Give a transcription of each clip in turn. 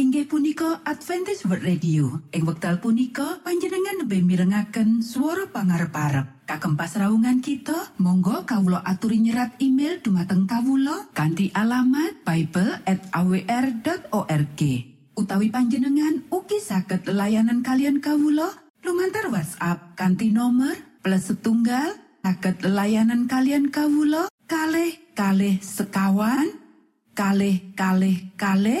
inggih punika Adventist World Radio. Ing wekdal punika panjenengan lebih mirengaken suara pangarep parep kagem pasraungan kita Monggo Kawulo aturi nyerat email dumateng Kawulo kanti alamat Bible at awr.org utawi panjenengan uki saged layanan kalian Kawulo lumantar WhatsApp kanti nomor plus setunggal saged layanan kalian Kawulo kalh kalh sekawan kalh kalh kalh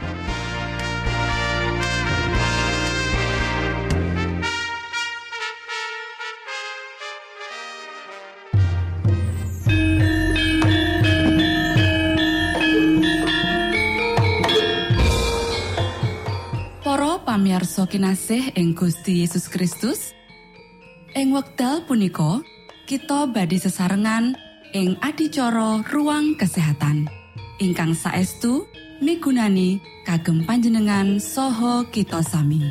Para pamirsa kinasih ing Gusti Yesus Kristus. Ing wekdal punika kita badhe sesarengan ing adicara ruang kesehatan. Ingkang saestu migunani kagem panjenengan saha kita sami.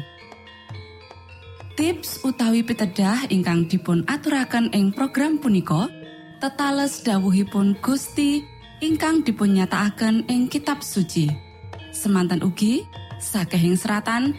Tips utawi pitedah ingkang dipun aturaken ing program punika tetales dawuhipun Gusti ingkang dipunnyatakaken ing kitab suci. Semantan ugi sakehing seratan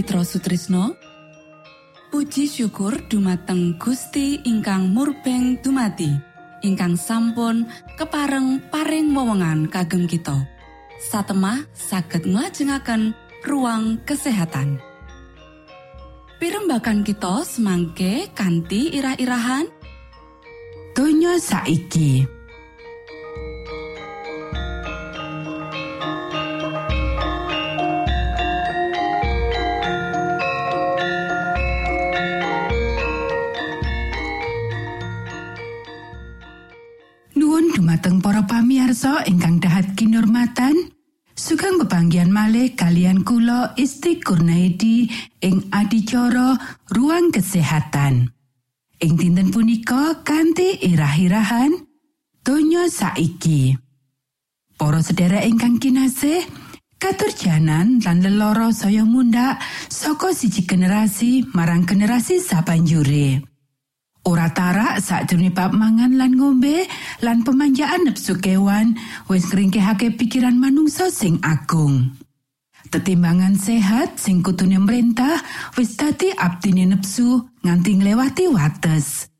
Mitra Sutrisno. Puji syukur dumateng Gusti ingkang murbeng dumati ingkang sampun kepareng paring wewenngan kagem kita. Satemah saged nglajengaken ruang kesehatan. Pirembakan kita semangke kanthi irah-irahan. Donya saiki pamiarsa ingkang dahat kinurmatan sugeng bebanggian malih kalian kula Isti Kurnaidi ing adicara ruang kesehatan ing dinten punika kanthi irah-irahan donya saiki Para sedherek ingkang kinasih katurjanan lan leloro saya munda saka siji generasi marang generasi sabanjure. Ora tarak sakjroning bab mangan lan ngombe lan pemanjaan nepsu kewan wis ngringkehake pikiran manungsa sing agung. Tetimbangan sehat sing kutune merintah wis dadi abdine nepsu nganti nglewati wates.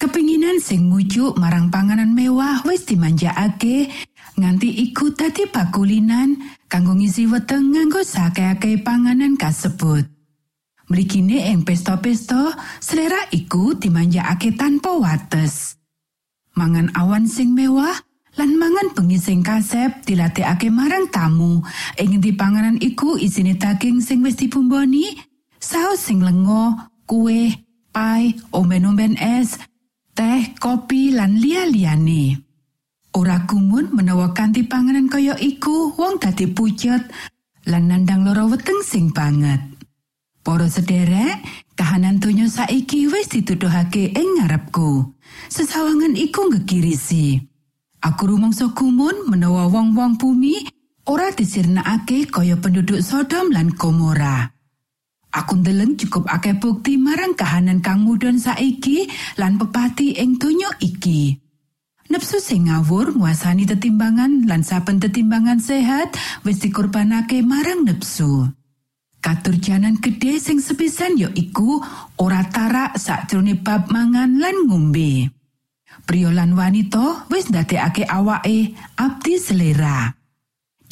Kepinginan sing mujuk marang panganan mewah wis dimanjakake nganti iku dadi bakulinan kanggo ngisi weteng nganggo sakake panganan kasebut. Mrikine ing pesta-pesta, selera iku dimanjakake tanpa wates. Mangan awan sing mewah lan mangan bengi sing kasep dilatihake marang tamu. Ing ngendi panganan iku isine daging sing wis dibumboni, saus sing lengo, kue, pai, omben-omben es, teh, kopi lan liya-liyane. Ora gumun menawa kanthi panganan kaya iku wong dadi pucet lan nandang lara weteng sing banget. Para sederek, kahanan donya saiki wis dituduhake ing ngarepku. Sesawangan iku ngegirisi. Aku rumangsa gumun menawa wong-wong bumi ora disirnakake kaya penduduk Sodom lan Gomora. Aku ndeleng cukup akeh bukti marang kahanan kang mudhun saiki lan pepati ing donya iki. Nepsu sing ngawur nguasani tetimbangan lan saben tetimbangan sehat wis dikorbanake marang nepsu. Katurjanan gede sing sepisan ya iku ora tarak sakjroning bab mangan lan ngombe. Pria lan wanita wis ndadekake awake abdi selera.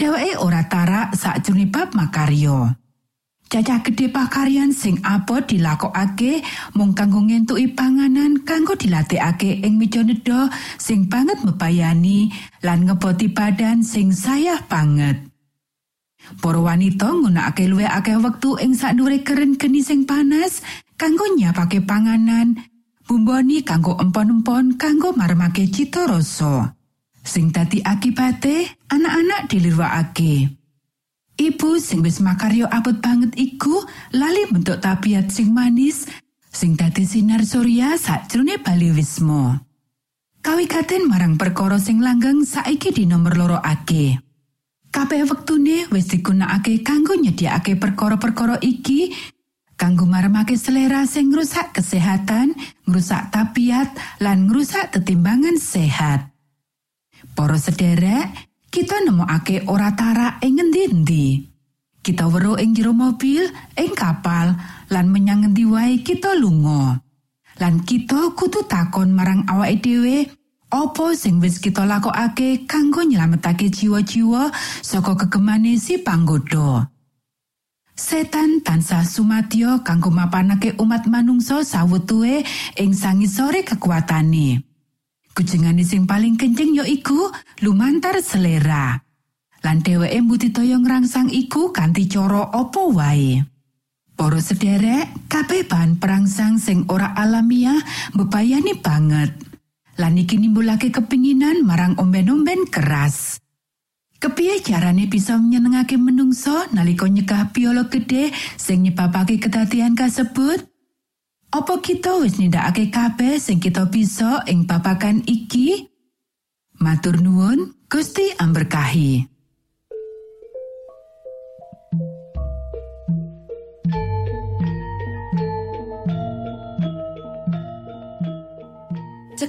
Dheweke ora tarak sakjroning bab makarya. Cacah gede pakaryan sing apa dilakokake mung kanggo ngentuki panganan kanggo dilatihake ing meja nedha sing banget mebayani lan ngeboti badan sing sayah banget. Para wanita nggunakake luwih akeh wektu ing sakdure keren geni sing panas kanggo nyiapake panganan, bumboni kanggo empon-empon kanggo marmake cita rasa. Sing dadi akibate anak-anak dilirwakake. Ibu sing wis makaryo abot banget iku lali bentuk tabiat sing manis sing dadi sinar surya sakjroning Bali Wisma. Kawigaten marang perkara sing langgeng saiki di nomor loro ake. Kabeh wektune wis digunakake kanggo nyediakake perkara-perkara iki kanggo marmake selera sing ngrusak kesehatan, ngrusak tabiat lan ngrusak tetimbangan sehat. Para sederek, kita nemokake ora tara ing ngendi-endi. Kita weruh ing jero mobil, ing kapal, lan menyang ngendi wae kita lunga. Lan kita kudu takon marang awake dhewe, apa sing wis kita lakokake kanggo nyelametake jiwa-jiwa saka kegemane si panggoda. Setan tansah sumadyo kanggo mapanake umat manungsa sawetue ing sangisore kekuatane. Kujengane sing paling kenceng ya iku lumantar selera. Lan dheweke mbudidaya ngrangsang iku kanthi cara apa wae. Para sederek, kabeh bahan perangsang sing ora alamiah bebayani banget. Lan iki nimbulake kepinginan marang omben-omben keras. Kepiye carane bisa menyenengake menungso nalika nyegah biolog gede sing nyebabake kedadian kasebut? Apa kita wis nindakake kabeh sing kita bisa ing babagan iki? Matur nuwun, Gusti amberkahi.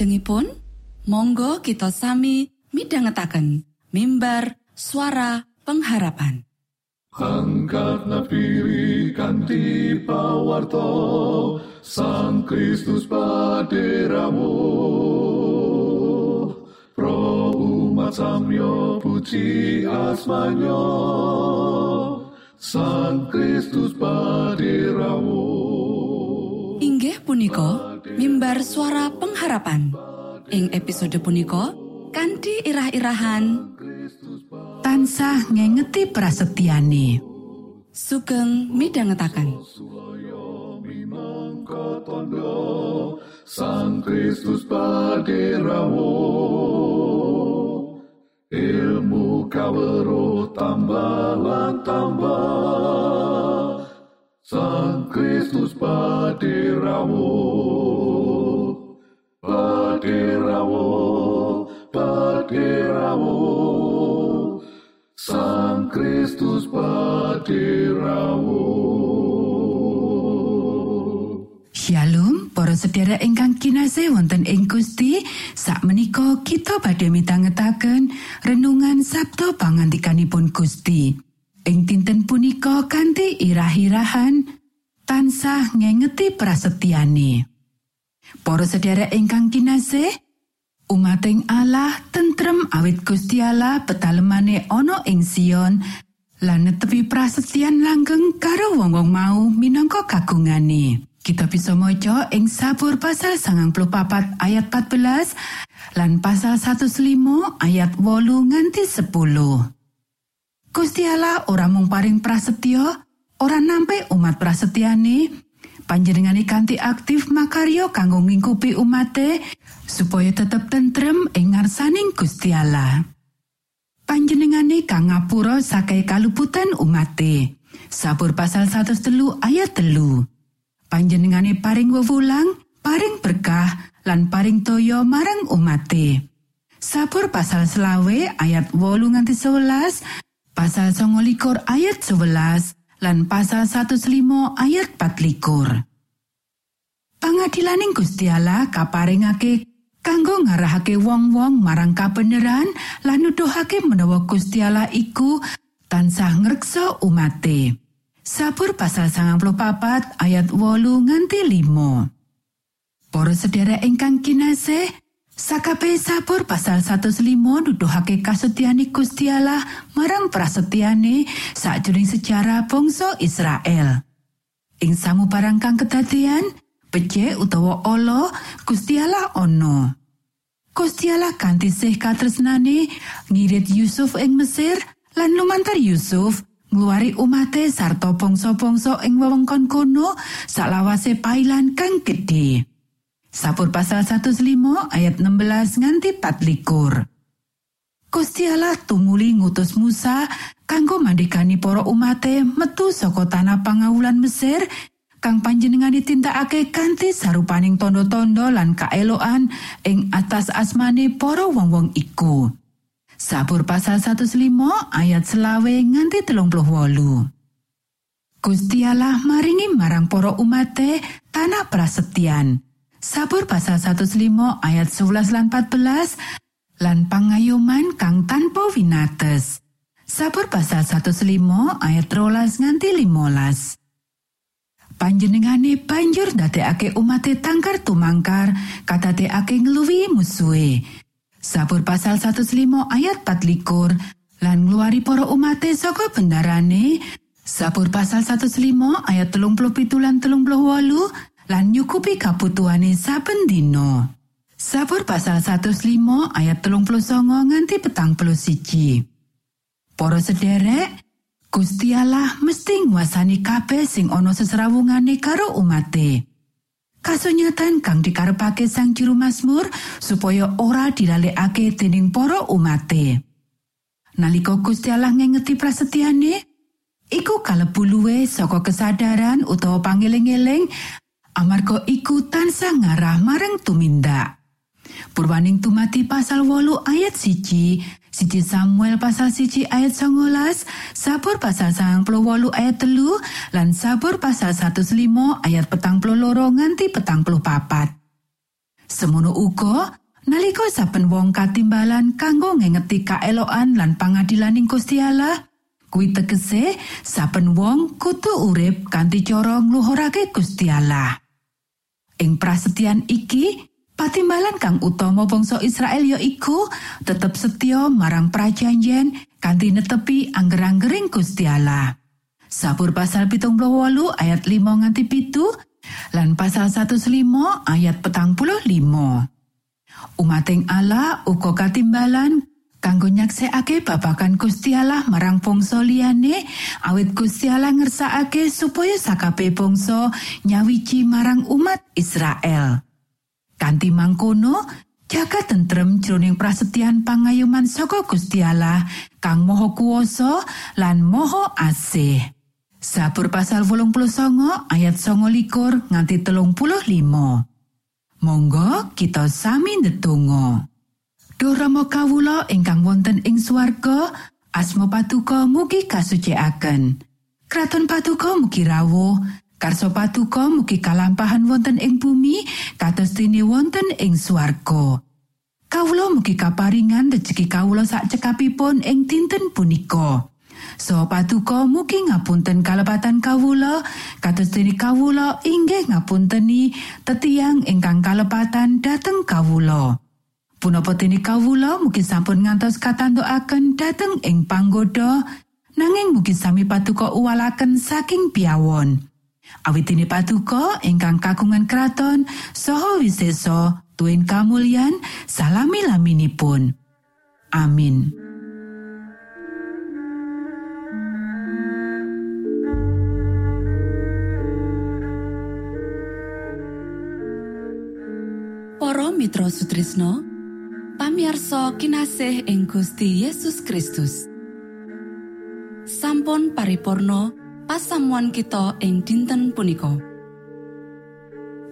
Salajengipun, monggo kita sami midhangetaken mimbar suara pengharapan. Angkat kanti pawarto Sang Kristus paderamu. Pro umat samyo puji asmanyo Sang Kristus paderamu. Inggih punika mimbar suara pengharapan. Ing episode punika kanthi irah-irahan. Tansah ngengeti prasetyane sugeng tondo Sang Kristus paderamu ilmu kawero tambah lan tambah. Sang Kristus paderamu paderamu paderamu Sang Kristus paderamu Shalom para sedherek ingkang kinasih wonten ing Gusti sakmenika kita badhe mitangetaken renungan Sabtu pangantikanipun Gusti. Ing dinten punika kanthi irah-irahan tansah ngengeti prasetyane Para sedherek ingkang kinasih umating Allah tentrem awit Gusti Allah petalemane ana ing Sion lan netepi prasetyan langgeng karo wong-wong mau minangka kagungane. Kita bisa maca ing Sabur pasal 94 ayat 14 lan pasal 105 ayat 8 nganti 10. Gusti Allah ora mung paring prasetyo, ora nampe umat prasetyane, panjenengane kanthi aktif makaryo kanggo ngingkupi umate supaya tetep tentrem ing ngarsaning Gusti Allah. Panjenengane kang ngapura sakai kaluputan umate. Sabur pasal 103 ayat telu. Panjenengane paring wewulang, paring berkah, lan paring toyo marang umate. Sabur pasal selawe ayat wolu nganti 11, pasal songo likur ayat 11, lan pasal 105 ayat 4 Pangadilaning Gusti Allah kaparingake kanggo ngarahake wong-wong marang kabeneran lan nuduhake menawa Gusti Allah iku tansah ngreksa umate. Sabur pasal 94 ayat wolu nganti 5. Para sedherek ingkang kinasih, Sakabe sabur pasal 105 nuduhake kasetyane Gusti Allah marang prasetyane sakjroning sejarah bangsa Israel. Ing samubarang kang kedadian, becik utawa ala Gusti Allah ana. Gusti Allah kanthi sih katresnane ngirit Yusuf ing Mesir lan lumantar Yusuf ngluwari umate sarta bangsa-bangsa ing wewengkon kono salawase pailan kang gedhe. Sabur pasal 105 ayat 16 nganti 24. Gusti Allah tumuli ngutus Musa kanggo mandekani para umate metu saka tanah pangawulan Mesir kang panjenengane tindakake kanthi sarupaning tondo-tondo lan kaeloan ing atas asmane para wong-wong iku. Sabur pasal 105 ayat selawe nganti telung puluh wolu. Gusti Allah maringi marang para umate tanah prasetyan. Sabur pasal 105 ayat 11 lan 14 lan pangayoman kang tanpa winates. Sabur pasal 105 ayat 13 nganti 15. Panjenengane banjur ndadekake umate tangkar tumangkar kadadekake ngluwi musuhe. Sabur pasal 105 ayat 24 lan ngluwari para umate saka bendarane. Sabur pasal 105 ayat 37 lan 38 lan nyukupi kabutuhane saben dina. Sabur pasal 105 ayat 39 nganti petang puluh siji. Para sederek, Gusti Allah mesti nguasani kabeh sing ana seserawungane karo umate. Kasunyatan kang dikarepake sang juru Mazmur supaya ora dilalekake dening para umate. Nalika Gusti Allah ngengeti prasetyane, iku kalebu luwe saka kesadaran utawa pangeling-eling amarga iku tansah ngarah marang tumindak. Purwaning tumati pasal wolu ayat siji, siji Samuel pasal siji ayat songolas, sabur pasal sang wolu ayat telu, lan sabur pasal 105 ayat petang loro nganti petang papat. Semono uga nalika saben wong katimbalan kanggo ngengeti kaelokan lan pangadilaning Gusti kuwi tegese saben wong kudu urip kanthi cara ngluhurake Gusti Allah. Ing prasetyan iki, patimbalan kang utama bangsa Israel ya iku tetep setya marang prajanjen kanthi netepi angger-anggering Gusti Allah. Sabur pasal pitung ayat 5 nganti pitu lan pasal 105 ayat petang puluh limo. Umating Allah uga katimbalan kanggo nyaksekake babakan Gusti Allah marang bangsa liyane awit Gusti Allah ngersakake supaya sakabe bangsa nyawiji marang umat Israel. Kanti mangkono, jaga tentrem jroning prasetyan pangayuman saka Gusti Allah kang Maha Kuwasa lan Maha Asih. Sabur pasal 89 ayat 29 nganti telung puluh limo. Monggo kita sami ndedonga. Duh Rama kawula ingkang wonten ing swarga, asma patuko mugi kasucikaken. Kraton patuko mugi rawuh, karso patuko mugi kalampahan wonten ing bumi, kados dene wonten ing swarga. Kawula mugi kaparingan rejeki kawula sak cekapipun ing dinten punika. So patuko mugi ngapunten kalepatan kawula kados dene kawula inggih ngapunteni tetiang ingkang kalepatan dhateng kawula. Punapa dene kawula mugi sampun ngantos katantokaken dhateng ing panggoda nanging mugi sami patuko uwalaken saking piawon. Awit dene patuko ingkang kagungan kraton saha wiseso tuen kamulyan salami laminipun. Amin. Para Mitra Sutrisno pamiarsa kinasih ing Gusti Yesus Kristus. Sampun pariporno pasamuan kita ing dinten punika.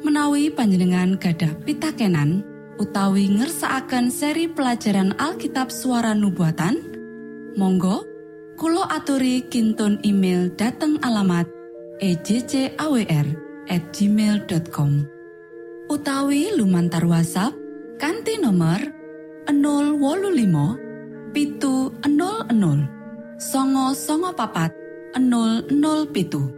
Menawi panjenengan gadah pitakenan utawi ngersaakan seri pelajaran Alkitab suara nubuatan Monggo Kulo aturi kinton email dateng alamat ejcawr@ gmail.com utawi lumantar WhatsApp kanti nomor 025 pitu 00 songo songo papat 00